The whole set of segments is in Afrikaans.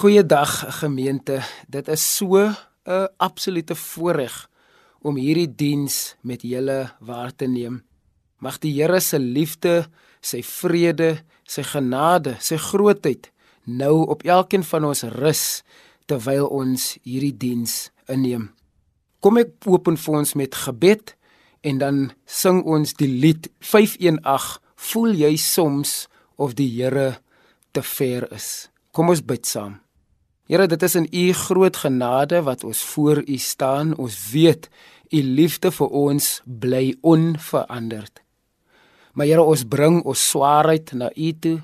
Goeiedag gemeente. Dit is so 'n absolute voorreg om hierdie diens met julle waar te neem. Mag die Here se liefde, sy vrede, sy genade, sy grootheid nou op elkeen van ons rus terwyl ons hierdie diens inneem. Kom ek open vir ons met gebed en dan sing ons die lied 518 Voel jy soms of die Here te ver is? Kom ons bid saam. Here, dit is in u groot genade wat ons voor u staan. Ons weet u liefde vir ons bly onveranderd. Maar Here, ons bring ons swaarheid na u toe.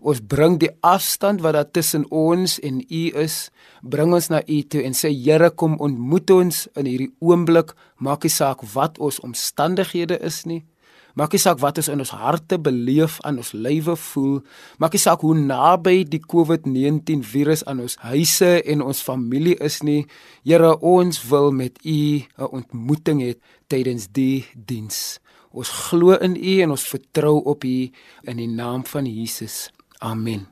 Ons bring die afstand wat daar tussen ons en u is, bring ons na u toe en sê Here, kom ontmoet ons in hierdie oomblik. Maak nie saak wat ons omstandighede is nie. Maak nie saak wat ons in ons harte beleef aan ons lywe voel. Maak nie saak hoe naby die COVID-19 virus aan ons huise en ons familie is nie. Here, ons wil met U 'n ontmoeting hê tydens die diens. Ons glo in U en ons vertrou op U in die naam van Jesus. Amen.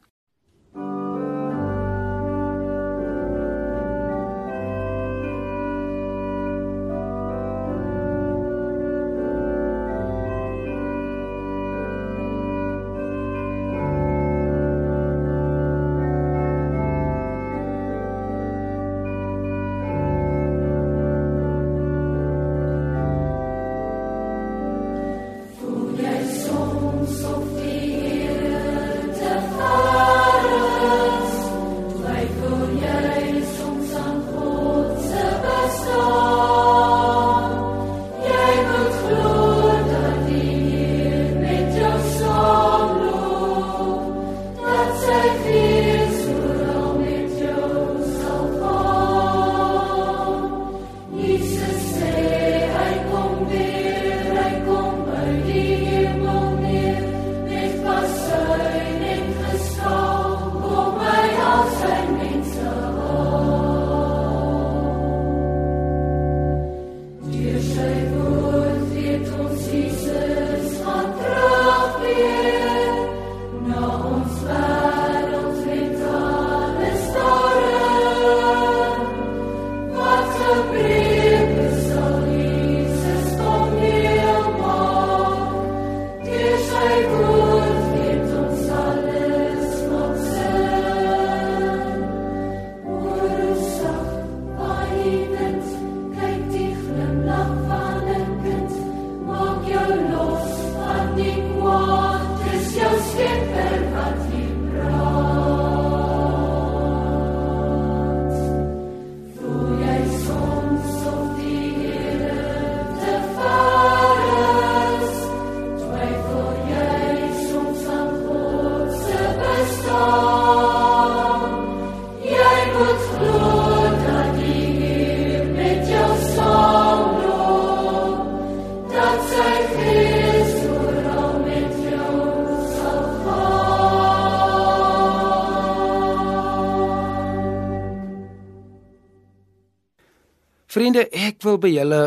Ek wil by julle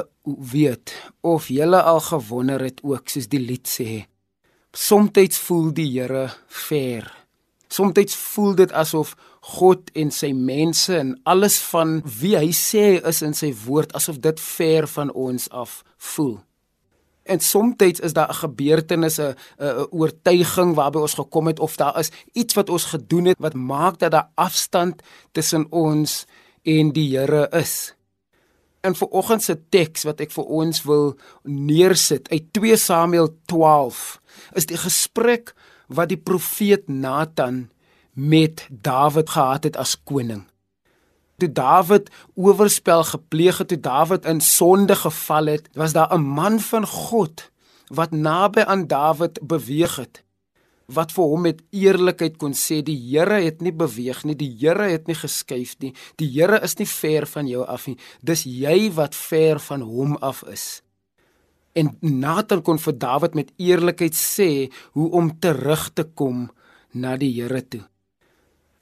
weet of julle al gewonder het ook soos die lied sê. Somstyds voel die Here ver. Somstyds voel dit asof God en sy mense en alles van wie hy sê is in sy woord asof dit ver van ons af voel. En soms is daar 'n gebeurtenis, 'n 'n oortuiging waarby ons gekom het of daar is iets wat ons gedoen het wat maak dat daar afstand tussen ons en die Here is in vanoggend se teks wat ek vir ons wil neersit uit 2 Samuel 12 is die gesprek wat die profeet Nathan met Dawid gehad het as koning. Toe Dawid oorspel gepleeg het, toe Dawid in sonde geval het, was daar 'n man van God wat naby aan Dawid beweeg het wat vir hom met eerlikheid kon sê die Here het nie beweeg nie, die Here het nie geskuif nie. Die Here is nie ver van jou af nie. Dis jy wat ver van hom af is. En Nathan kon vir Dawid met eerlikheid sê hoe om terug te kom na die Here toe.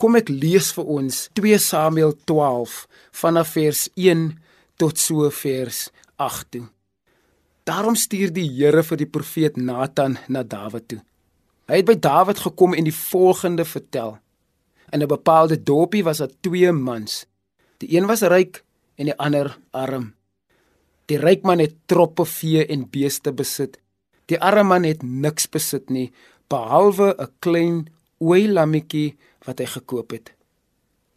Kom ek lees vir ons 2 Samuel 12 vanaf vers 1 tot so vers 8 toe. Daarom stuur die Here vir die profeet Nathan na Dawid toe. Hy het by Dawid gekom en die volgende vertel. In 'n bepaalde dorpie was daar twee mans. Die een was ryk en die ander arm. Die ryk man het troppe vee en beeste besit. Die arme man het niks besit nie behalwe 'n klein ooilammetjie wat hy gekoop het.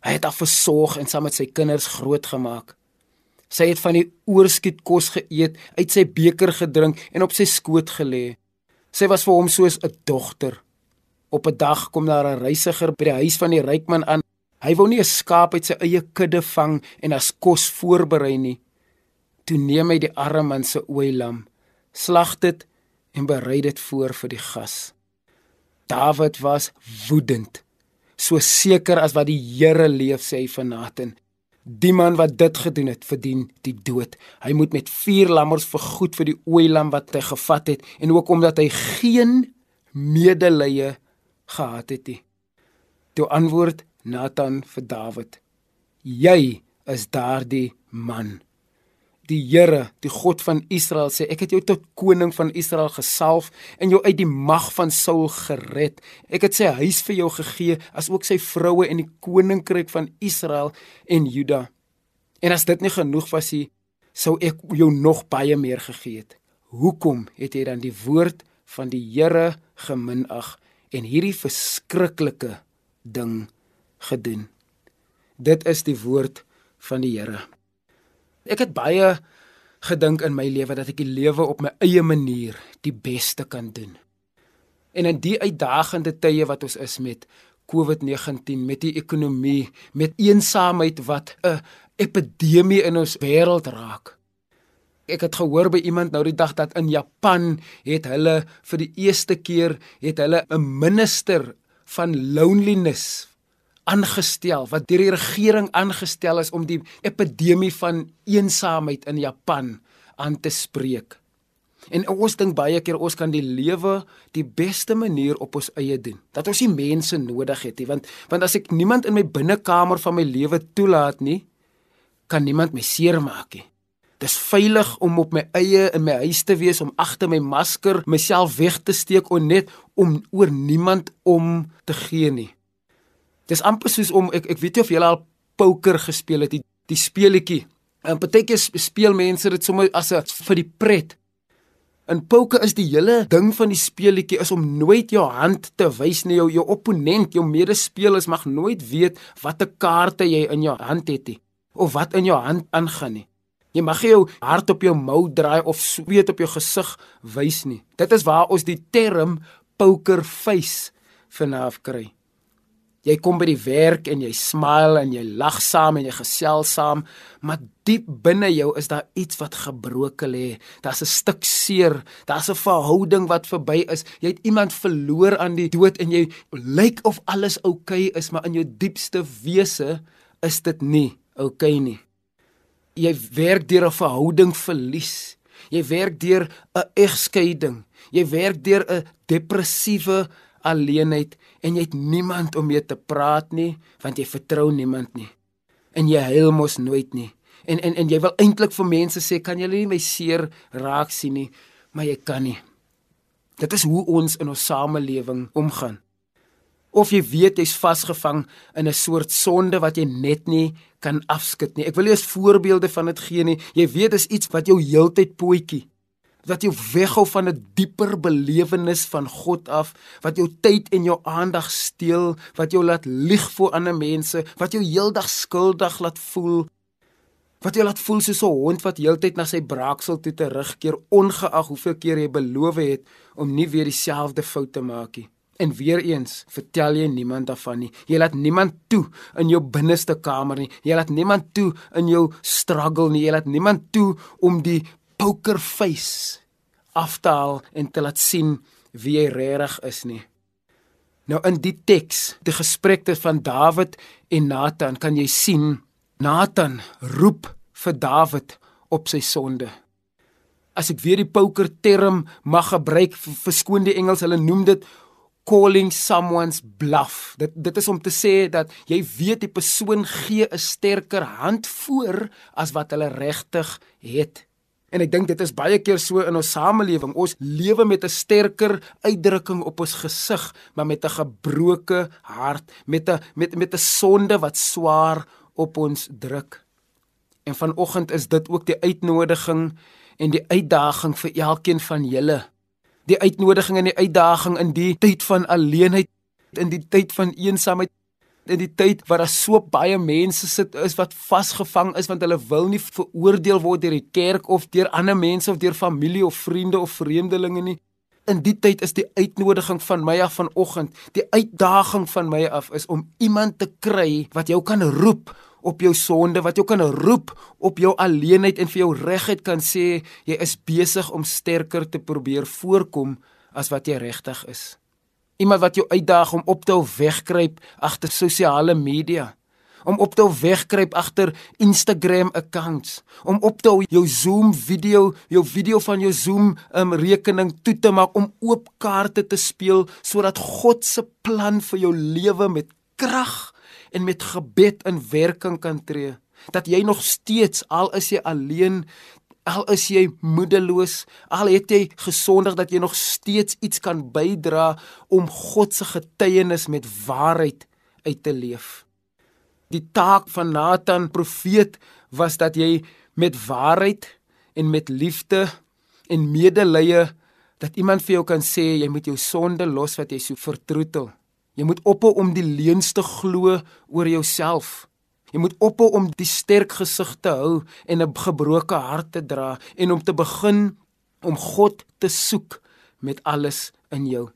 Hy het haar versorg en saam met sy kinders grootgemaak. Sy het van die oorskiet kos geëet, uit sy beker gedrink en op sy skoot gelê. Sy was vir hom soos 'n dogter. Op 'n dag kom daar 'n reisiger by die huis van die ryk man aan. Hy wou nie 'n skaap uit sy eie kudde vang en as kos voorberei nie. Toe neem hy die arme man se ooilam, slag dit en berei dit voor vir die gas. Dawid was woedend. So seker as wat die Here leef sê hy vir Nathan. Die man wat dit gedoen het, verdien die dood. Hy moet met vier lammers vergoed vir die ooilam wat hy gevat het en ook omdat hy geen medelee gehad het nie. Toe antwoord Nathan vir Dawid: Jy is daardie man. Die Here, die God van Israel sê ek het jou tot koning van Israel gesalf en jou uit die mag van Saul gered. Ek het sy huis vir jou gegee as ook sy vroue en die koninkryk van Israel en Juda. En as dit nie genoeg was nie, sou ek jou nog baie meer gegee het. Hoekom het jy dan die woord van die Here geminag en hierdie verskriklike ding gedoen? Dit is die woord van die Here. Ek het baie gedink in my lewe dat ek die lewe op my eie manier die beste kan doen. En in die uitdagende tye wat ons is met COVID-19, met die ekonomie, met eensaamheid wat 'n epidemie in ons wêreld raak. Ek het gehoor by iemand nou die dag dat in Japan het hulle vir die eerste keer het hulle 'n minister van loneliness aangestel wat deur die regering aangestel is om die epidemie van eensaamheid in Japan aan te spreek. En ons dink baie keer ons kan die lewe die beste manier op ons eie doen. Dat ons nie mense nodig het nie, want want as ek niemand in my binnekamer van my lewe toelaat nie, kan niemand my seermaak nie. Dis veilig om op my eie in my huis te wees om agter my masker myself weg te steek en net om oor niemand om te gee nie. Dis amper soos om ek ek weet nie of jy al poker gespeel het die die speletjie. En partykeer speel mense dit sommer as 'n vir die pret. In poker is die hele ding van die speletjie is om nooit jou hand te wys nie. Jou jou opponent, jou medespelers mag nooit weet watter kaarte jy in jou hand het nie of wat in jou hand aangaan nie. Jy mag jou hart op jou mou draai of sweet op jou gesig wys nie. Dit is waar ons die term poker face vanaf kry. Jy kom by die werk en jy smile en jy lag saam en jy gesels saam, maar diep binne jou is daar iets wat gebroken lê. Daar's 'n stuk seer, daar's 'n verhouding wat verby is. Jy het iemand verloor aan die dood en jy lyk of alles oukei okay is, maar in jou diepste wese is dit nie oukei okay nie. Jy werk deur 'n verhouding verlies. Jy werk deur 'n egskeiding. Jy werk deur 'n depressiewe alleenheid en jy het niemand om mee te praat nie want jy vertrou niemand nie. En jy huil mos nooit nie. En en en jy wil eintlik vir mense sê kan julle nie my seer raak sien nie? Maar jy kan nie. Dit is hoe ons in ons samelewing omgaan. Of jy weet jy's vasgevang in 'n soort sonde wat jy net nie kan afskud nie. Ek wil eers voorbeelde van dit gee nie. Jy weet dis iets wat jou heeltyd pootjie wat jou weghou van 'n dieper belewenis van God af, wat jou tyd en jou aandag steel, wat jou laat lieg voor ander mense, wat jou heeldag skuldig laat voel, wat jou laat voel soos 'n hond wat heeltyd na sy braaksel toe terugkeer ongeag hoeveel keer jy beloof het om nie weer dieselfde fout te maak nie. En weer eens, vertel jy niemand daarvan nie. Jy laat niemand toe in jou binneste kamer nie. Jy laat niemand toe in jou struggle nie. Jy laat niemand toe om die poker face af te haal en te laat sien wie hy regtig is nie. Nou in die teks, die gesprek tussen Dawid en Nathan, kan jy sien Nathan roep vir Dawid op sy sonde. As ek weer die poker term mag gebruik, verskoon die Engels, hulle noem dit calling someone's bluff. Dit dit is om te sê dat jy weet die persoon gee 'n sterker hand voor as wat hulle regtig het. En ek dink dit is baie keer so in ons samelewing. Ons lewe met 'n sterker uitdrukking op ons gesig, maar met 'n gebroke hart, met 'n met met 'n sonde wat swaar op ons druk. En vanoggend is dit ook die uitnodiging en die uitdaging vir elkeen van julle. Die uitnodiging en die uitdaging in die tyd van alleenheid, in die tyd van eensaamheid, in die tyd waar daar so baie mense sit is wat vasgevang is want hulle wil nie veroordeel word deur die kerk of deur ander mense of deur familie of vriende of vreemdelinge nie. In die tyd is die uitnodiging van my af vanoggend, die uitdaging van my af is om iemand te kry wat jou kan roep op jou sonde, wat jou kan roep op jou alleenheid en vir jou regheid kan sê jy is besig om sterker te probeer voorkom as wat jy regtig is. Iemand wat jou uitdaag om op te hou wegkruip agter sosiale media, om op te hou wegkruip agter Instagram accounts, om op te hou jou Zoom video, jou video van jou Zoom um, rekening toe te maak om oop kaarte te speel sodat God se plan vir jou lewe met krag en met gebed in werking kan tree. Dat jy nog steeds al is jy alleen, al is jy moedeloos, al het jy gesondig dat jy nog steeds iets kan bydra om God se getuienis met waarheid uit te leef. Die taak van Nathan profeet was dat jy met waarheid en met liefde en medelee dat iemand vir jou kan sê jy moet jou sonde los wat jy so vertroetel. Jy moet ophou om die leuns te glo oor jouself. Jy moet ophou om die sterk gesig te hou en 'n gebroke hart te dra en om te begin om God te soek met alles in jou.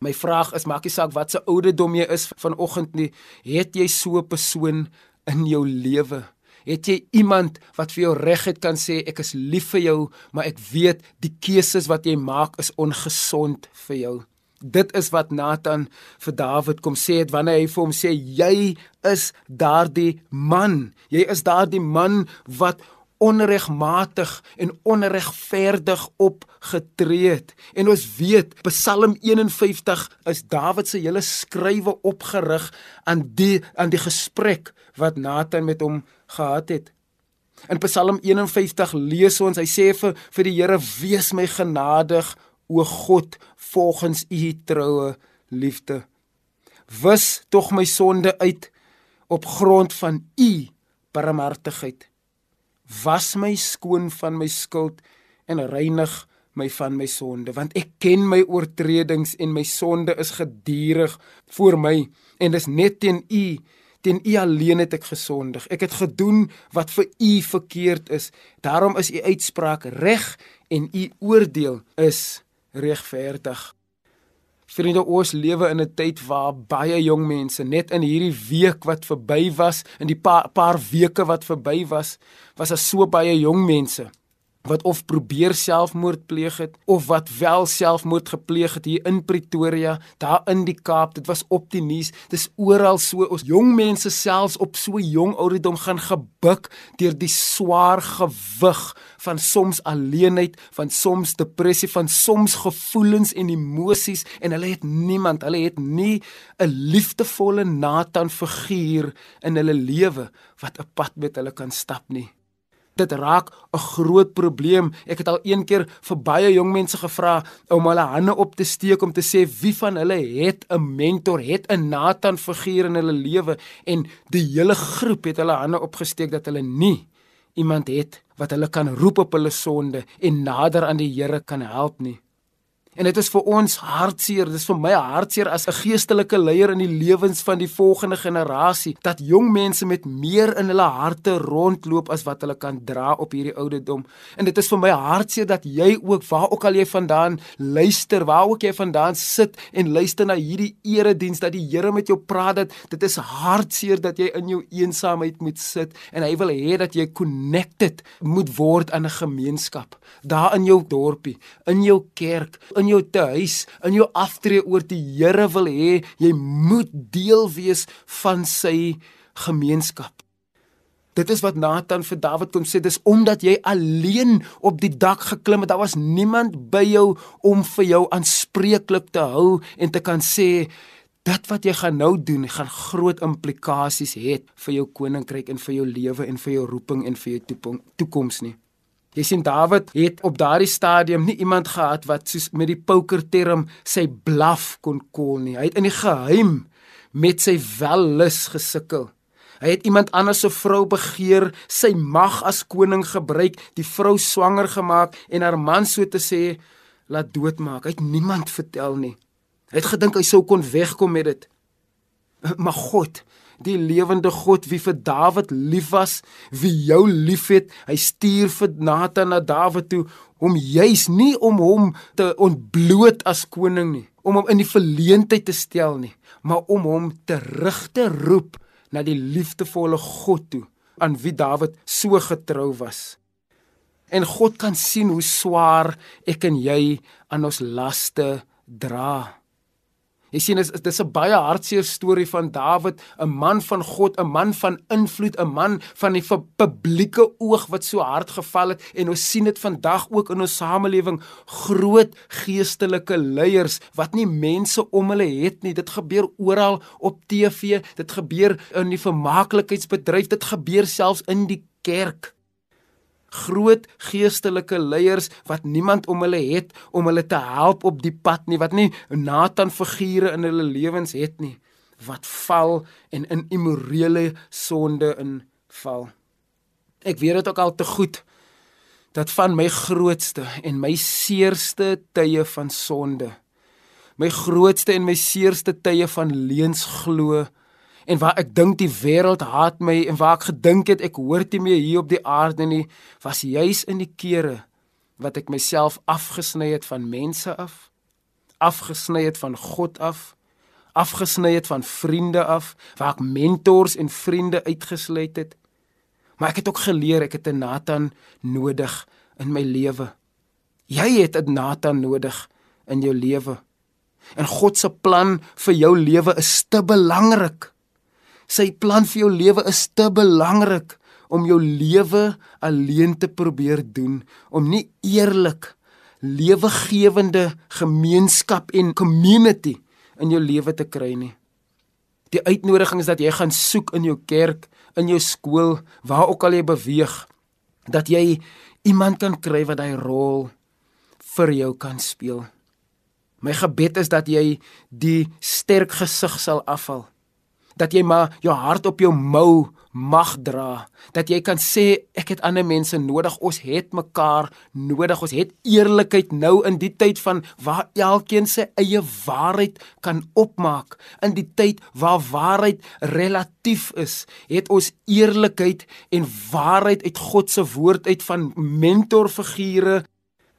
My vraag is maak nie saak wat se ouderdom jy is vanoggend nie, het jy so 'n persoon in jou lewe? Het jy iemand wat vir jou regtig kan sê ek is lief vir jou, maar ek weet die keuses wat jy maak is ongesond vir jou? Dit is wat Nathan vir Dawid kom sê het wanneer hy vir hom sê jy is daardie man. Jy is daardie man wat onregmatig en onregverdig opgetree het. En ons weet Psalm 51 is Dawid se hele skrywe opgerig aan die aan die gesprek wat Nathan met hom gehad het. In Psalm 51 lees ons hy sê vir vir die Here wees my genadig o God volgens u troue liefde. Wis tog my sonde uit op grond van u barmhartigheid. Was my skoon van my skuld en reinig my van my sonde want ek ken my oortredings en my sonde is gedurig voor my en dis net teen u teen u alleen het ek gesondig ek het gedoen wat vir u verkeerd is daarom is u uitspraak reg en u oordeel is regverdig. Vriende, ons lewe in 'n tyd waar baie jong mense net in hierdie week wat verby was, in die paar, paar weke wat verby was, was daar so baie jong mense wat of probeer selfmoord pleeg het of wat wel selfmoord gepleeg het hier in Pretoria, daar in die Kaap. Dit was op die nuus. Dis oral so. Ons jong mense selfs op so jong ouderdom gaan gebuk deur die swaar gewig van soms alleenheid, van soms depressie, van soms gevoelens en emosies en hulle het niemand, hulle het nie 'n liefdevolle Nathan figuur in hulle lewe wat 'n pad met hulle kan stap nie dit raak 'n groot probleem. Ek het al een keer vir baie jong mense gevra om hulle hande op te steek om te sê wie van hulle het 'n mentor, het 'n Nathan figuur in hulle lewe en die hele groep het hulle hande opgesteek dat hulle nie iemand het wat hulle kan roep op hulle sonde en nader aan die Here kan help nie. En dit is vir ons hartseer, dit is vir my hartseer as 'n geestelike leier in die lewens van die volgende generasie dat jong mense met meer in hulle harte rondloop as wat hulle kan dra op hierdie ouderdom. En dit is vir my hartseer dat jy ook waar ook al jy vandaan luister, waar ook jy vandaan sit en luister na hierdie erediens dat die Here met jou praat dat dit is hartseer dat jy in jou eensaamheid moet sit en hy wil hê dat jy connected moet word aan 'n gemeenskap. Daar in jou dorpie, in jou kerk, in jou tuis, in jou aftree oor die Here wil hê jy moet deel wees van sy gemeenskap. Dit is wat Nathan vir Dawid kom sê, dis omdat jy alleen op die dak geklim het, daar was niemand by jou om vir jou aanspreeklik te hou en te kan sê dit wat jy gaan nou doen, gaan groot implikasies hê vir jou koninkryk en vir jou lewe en vir jou roeping en vir jou toekoms nie. Jy sien Dawid het op daardie stadium nie iemand gehad wat soos met die pokerterm sy blaf kon kol nie. Hy het in die geheim met sy wellus gesukkel. Hy het iemand anders se vrou begeer, sy mag as koning gebruik, die vrou swanger gemaak en haar man so te sê laat doodmaak. Hy het niemand vertel nie. Hy het gedink hy sou kon wegkom met dit. Maar God die lewende God wie vir Dawid lief was, wie jou liefhet. Hy stuur vir Nathan na Dawid toe om juis nie om hom te ontbloot as koning nie, om hom in die verleentheid te stel nie, maar om hom terug te roep na die liefdevolle God toe aan wie Dawid so getrou was. En God kan sien hoe swaar ek en jy aan ons laste dra. Jy sien dis dis 'n baie hartseer storie van Dawid, 'n man van God, 'n man van invloed, 'n man van die publieke oog wat so hard geval het. En ons sien dit vandag ook in ons samelewing, groot geestelike leiers wat nie mense om hulle het nie. Dit gebeur oral op TV, dit gebeur in die vermaaklikheidsbedryf, dit gebeur selfs in die kerk groot geestelike leiers wat niemand om hulle het om hulle te help op die pad nie wat nie Nathan figure in hulle lewens het nie wat val en in immorele sonde inval. Ek weet dit ook al te goed dat van my grootste en my seerste tye van sonde my grootste en my seerste tye van leuns glo en waar ek dink die wêreld haat my en waar ek gedink het ek hoort nie meer hier op die aarde nie, was juis in die kere wat ek myself afgesny het van mense af, afgesny het van God af, afgesny het van vriende af, waar ek mentors en vriende uitgesluit het. Maar ek het ook geleer ek het 'n Nathan nodig in my lewe. Jy het 'n Nathan nodig in jou lewe. En God se plan vir jou lewe is te belangrik Sy plan vir jou lewe is te belangrik om jou lewe alleen te probeer doen, om nie eerlik lewegewende gemeenskap en community in jou lewe te kry nie. Die uitnodiging is dat jy gaan soek in jou kerk, in jou skool, waar ook al jy beweeg, dat jy iemand kan kry wat daai rol vir jou kan speel. My gebed is dat jy die sterk gesig sal afval dat jy maar jou hart op jou mou mag dra. Dat jy kan sê ek het ander mense nodig. Ons het mekaar nodig. Ons het eerlikheid nou in die tyd van waar elkeen sy eie waarheid kan opmaak. In die tyd waar waarheid relatief is het ons eerlikheid en waarheid uit God se woord uit van mentorfigure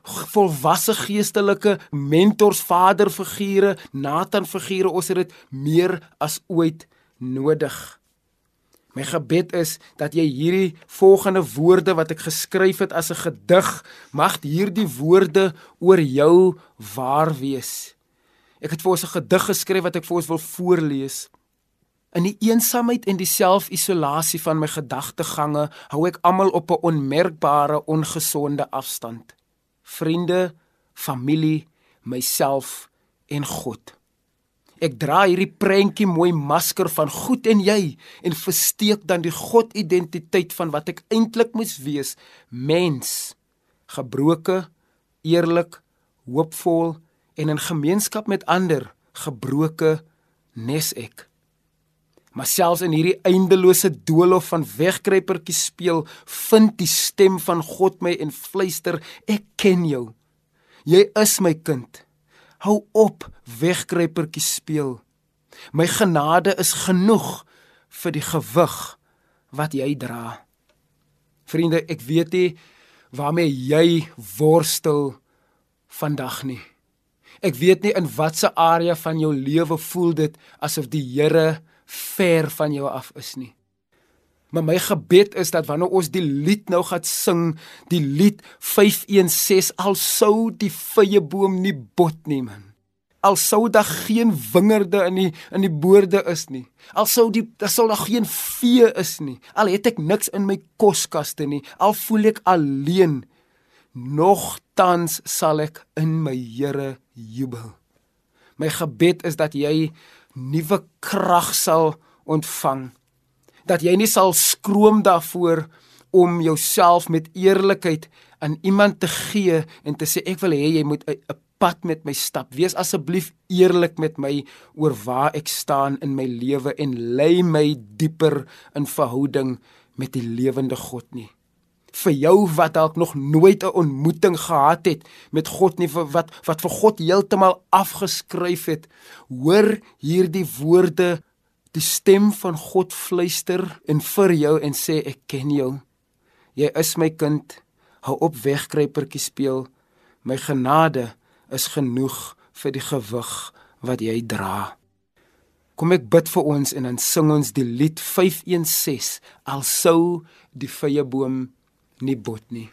volwasse geestelike mentors vaderfigure Nathan figure ons het dit meer as ooit nodig. My gebed is dat jy hierdie volgende woorde wat ek geskryf het as 'n gedig, mag hierdie woorde oor jou waar wees. Ek het vir ons 'n gedig geskryf wat ek vir ons wil voorlees. In die eensaamheid en die selfisolasie van my gedagtegange hou ek almal op 'n onmerkbare ongesonde afstand. Vriende, familie, myself en God. Ek dra hierdie prentjie mooi masker van goed en jy en versteek dan die God identiteit van wat ek eintlik moes wees, mens, gebroke, eerlik, hoopvol en in gemeenskap met ander, gebroke nes ek. Maar selfs in hierdie eindelose doolhof van wegkruipertjie speel, vind die stem van God my en fluister, ek ken jou. Jy is my kind. Hou op wegkruipertjie speel. My genade is genoeg vir die gewig wat jy dra. Vriende, ek weet nie waarmee jy worstel vandag nie. Ek weet nie in watter area van jou lewe voel dit asof die Here ver van jou af is nie. Maar my gebed is dat wanneer ons die lied nou gaan sing, die lied 516 al sou die vrye boom nie bot nie man. Al sou daar geen wingerde in die in die boorde is nie. Al sou die daar sou daar geen vee is nie. Al het ek niks in my koskaste nie. Al voel ek alleen. Nogtans sal ek in my Here jubel. My gebed is dat jy nuwe krag sal ontvang dat jy nie sal skroom daarvoor om jouself met eerlikheid aan iemand te gee en te sê ek wil hê jy moet 'n pad met my stap. Wees asseblief eerlik met my oor waar ek staan in my lewe en lei my dieper in verhouding met die lewende God nie vir jou wat dalk nog nooit 'n ontmoeting gehad het met God nie vir wat wat vir God heeltemal afgeskryf het hoor hierdie woorde die stem van God fluister en vir jou en sê ek ken jou. Jy is my kind. Hou op wegkruipertjie speel. My genade is genoeg vir die gewig wat jy dra. Kom ek bid vir ons en dan sing ons die lied 516 al sou die vrye boom nie bot nie.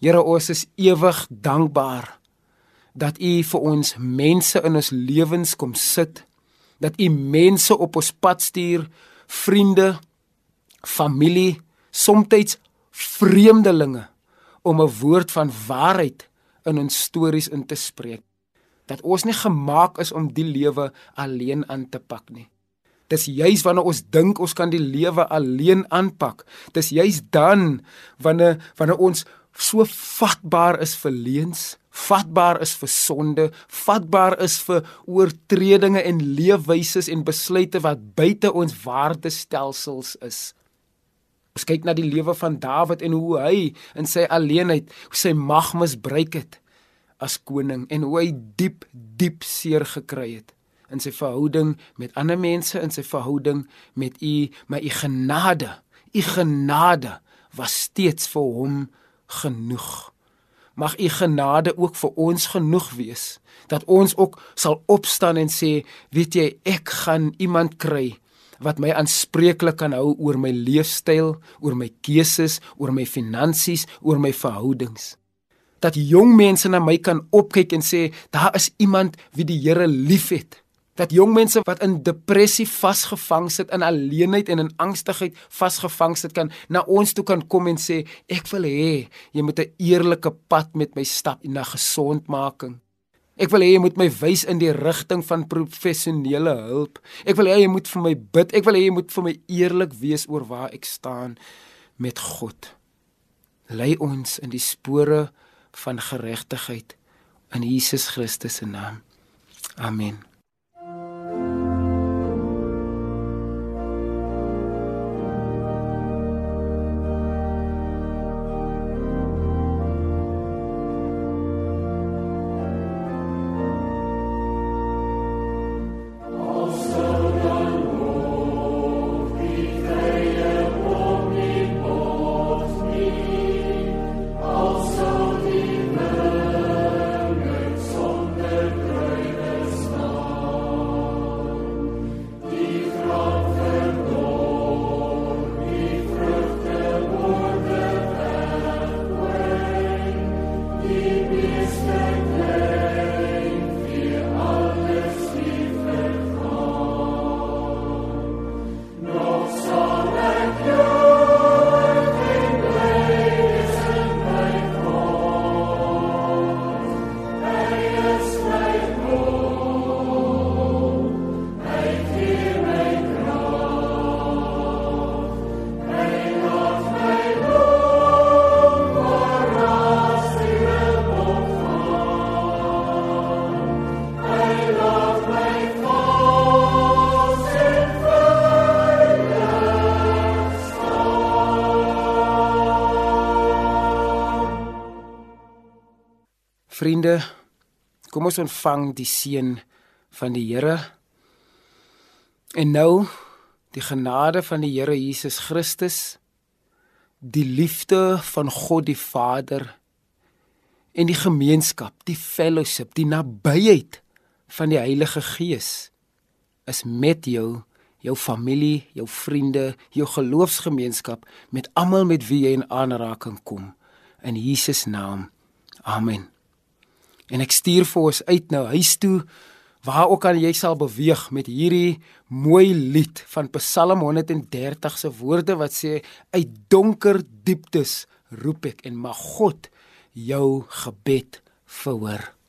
Here ons is ewig dankbaar dat U vir ons mense in ons lewens kom sit, dat U mense op ons pad stuur, vriende, familie, soms vreemdelinge om 'n woord van waarheid in ons stories in te spreek. Dat ons nie gemaak is om die lewe alleen aan te pak nie. Dis juis wanneer ons dink ons kan die lewe alleen aanpak. Dis juis dan wanneer wanneer ons so vatbaar is vir leuns, vatbaar is vir sonde, vatbaar is vir oortredinge en leefwyse en besluite wat buite ons waardestelsels is. Ons kyk na die lewe van Dawid en hoe hy in sy alleenheid sy mag misbruik het as koning en hoe hy diep diep seer gekry het in sy verhouding met ander mense in sy verhouding met u maar u genade u genade was steeds vir hom genoeg mag u genade ook vir ons genoeg wees dat ons ook sal opstaan en sê weet jy ek gaan iemand kry wat my aanspreeklik kan hou oor my leefstyl, oor my keuses, oor my finansies, oor my verhoudings. Dat jong mense na my kan opkyk en sê daar is iemand wie die Here liefhet dat jong mense wat in depressie vasgevang sit in alleenheid en in angstigheid vasgevang sit kan na ons toe kan kom en sê ek wil hê jy moet 'n eerlike pad met my stap na gesondmaking. Ek wil hê jy moet my wys in die rigting van professionele hulp. Ek wil hê jy moet vir my bid. Ek wil hê jy moet vir my eerlik wees oor waar ek staan met God. Lei ons in die spore van geregtigheid in Jesus Christus se naam. Amen. Vriende, kom ons ontvang die seën van die Here. En nou die genade van die Here Jesus Christus, die liefde van God die Vader en die gemeenskap, die fellowship, die nabyheid van die Heilige Gees is met jou, jou familie, jou vriende, jou geloofsgemeenskap, met almal met wie jy in aanraking kom. In Jesus naam. Amen. En ek stuur vir ons uit nou huis toe waar ook al jy sal beweeg met hierdie mooi lied van Psalm 130 se woorde wat sê uit donker dieptes roep ek en mag God jou gebed verhoor.